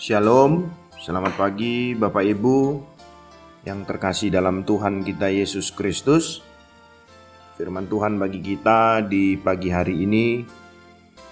Shalom, selamat pagi Bapak Ibu yang terkasih dalam Tuhan kita Yesus Kristus. Firman Tuhan bagi kita di pagi hari ini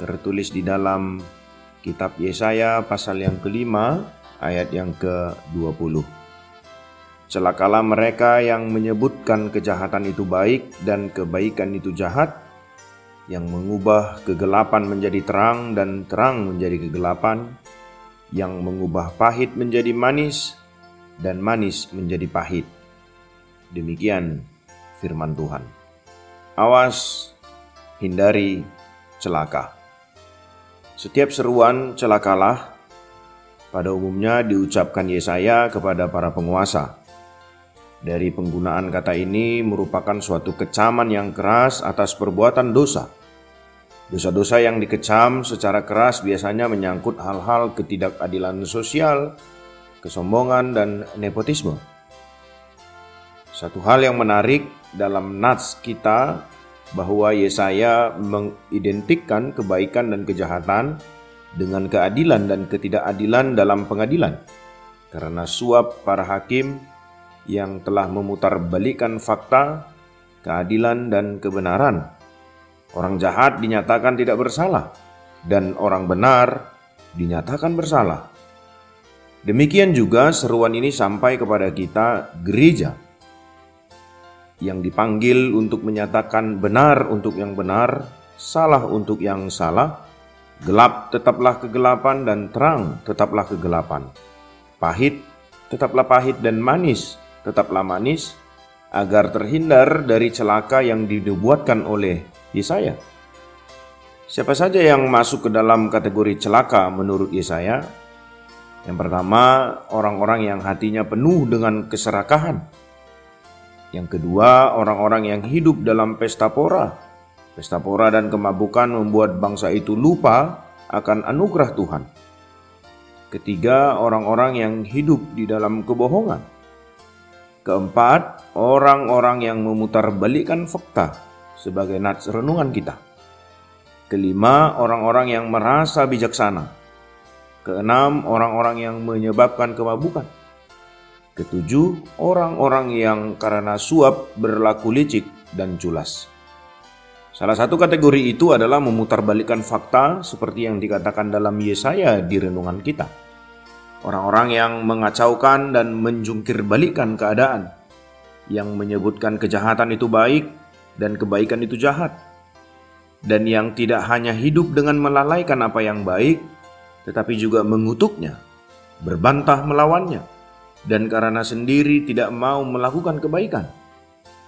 tertulis di dalam kitab Yesaya pasal yang kelima ayat yang ke-20. Celakalah mereka yang menyebutkan kejahatan itu baik dan kebaikan itu jahat, yang mengubah kegelapan menjadi terang dan terang menjadi kegelapan, yang mengubah pahit menjadi manis dan manis menjadi pahit. Demikian firman Tuhan. Awas, hindari celaka. Setiap seruan celakalah pada umumnya diucapkan Yesaya kepada para penguasa. Dari penggunaan kata ini merupakan suatu kecaman yang keras atas perbuatan dosa Dosa-dosa yang dikecam secara keras biasanya menyangkut hal-hal ketidakadilan sosial, kesombongan, dan nepotisme. Satu hal yang menarik dalam nats kita bahwa Yesaya mengidentikan kebaikan dan kejahatan dengan keadilan dan ketidakadilan dalam pengadilan. Karena suap para hakim yang telah memutarbalikkan fakta, keadilan, dan kebenaran Orang jahat dinyatakan tidak bersalah, dan orang benar dinyatakan bersalah. Demikian juga seruan ini sampai kepada kita, gereja, yang dipanggil untuk menyatakan benar untuk yang benar, salah untuk yang salah, gelap tetaplah kegelapan, dan terang tetaplah kegelapan. Pahit tetaplah pahit, dan manis tetaplah manis, agar terhindar dari celaka yang dinubuatkan oleh Yesaya. Siapa saja yang masuk ke dalam kategori celaka menurut Yesaya? Yang pertama, orang-orang yang hatinya penuh dengan keserakahan. Yang kedua, orang-orang yang hidup dalam pesta pora. Pesta pora dan kemabukan membuat bangsa itu lupa akan anugerah Tuhan. Ketiga, orang-orang yang hidup di dalam kebohongan. Keempat, orang-orang yang memutarbalikkan fakta sebagai nats renungan kita. Kelima, orang-orang yang merasa bijaksana. Keenam, orang-orang yang menyebabkan kemabukan. Ketujuh, orang-orang yang karena suap berlaku licik dan culas. Salah satu kategori itu adalah memutarbalikkan fakta seperti yang dikatakan dalam Yesaya di renungan kita. Orang-orang yang mengacaukan dan menjungkir balikan keadaan, yang menyebutkan kejahatan itu baik dan kebaikan itu jahat, dan yang tidak hanya hidup dengan melalaikan apa yang baik, tetapi juga mengutuknya, berbantah melawannya, dan karena sendiri tidak mau melakukan kebaikan,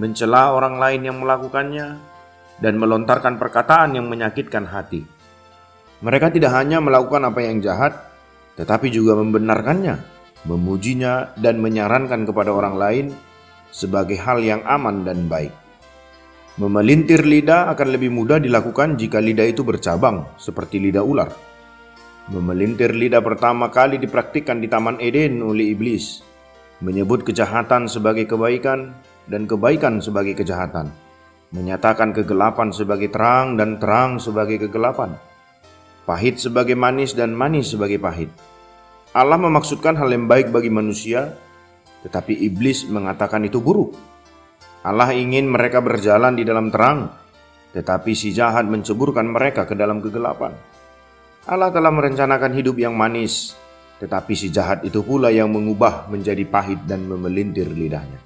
mencela orang lain yang melakukannya, dan melontarkan perkataan yang menyakitkan hati. Mereka tidak hanya melakukan apa yang jahat, tetapi juga membenarkannya, memujinya, dan menyarankan kepada orang lain sebagai hal yang aman dan baik. Memelintir lidah akan lebih mudah dilakukan jika lidah itu bercabang, seperti lidah ular. Memelintir lidah pertama kali dipraktikkan di Taman Eden oleh iblis, menyebut kejahatan sebagai kebaikan dan kebaikan sebagai kejahatan, menyatakan kegelapan sebagai terang dan terang sebagai kegelapan, pahit sebagai manis dan manis sebagai pahit. Allah memaksudkan hal yang baik bagi manusia, tetapi iblis mengatakan itu buruk. Allah ingin mereka berjalan di dalam terang, tetapi si jahat menceburkan mereka ke dalam kegelapan. Allah telah merencanakan hidup yang manis, tetapi si jahat itu pula yang mengubah menjadi pahit dan memelintir lidahnya.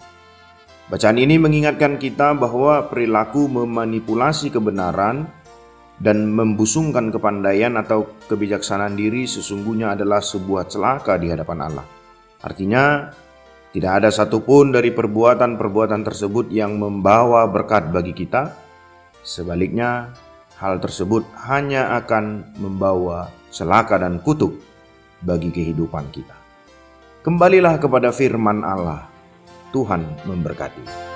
Bacaan ini mengingatkan kita bahwa perilaku memanipulasi kebenaran dan membusungkan kepandaian atau kebijaksanaan diri sesungguhnya adalah sebuah celaka di hadapan Allah. Artinya, tidak ada satupun dari perbuatan-perbuatan tersebut yang membawa berkat bagi kita. Sebaliknya, hal tersebut hanya akan membawa celaka dan kutuk bagi kehidupan kita. Kembalilah kepada firman Allah. Tuhan memberkati.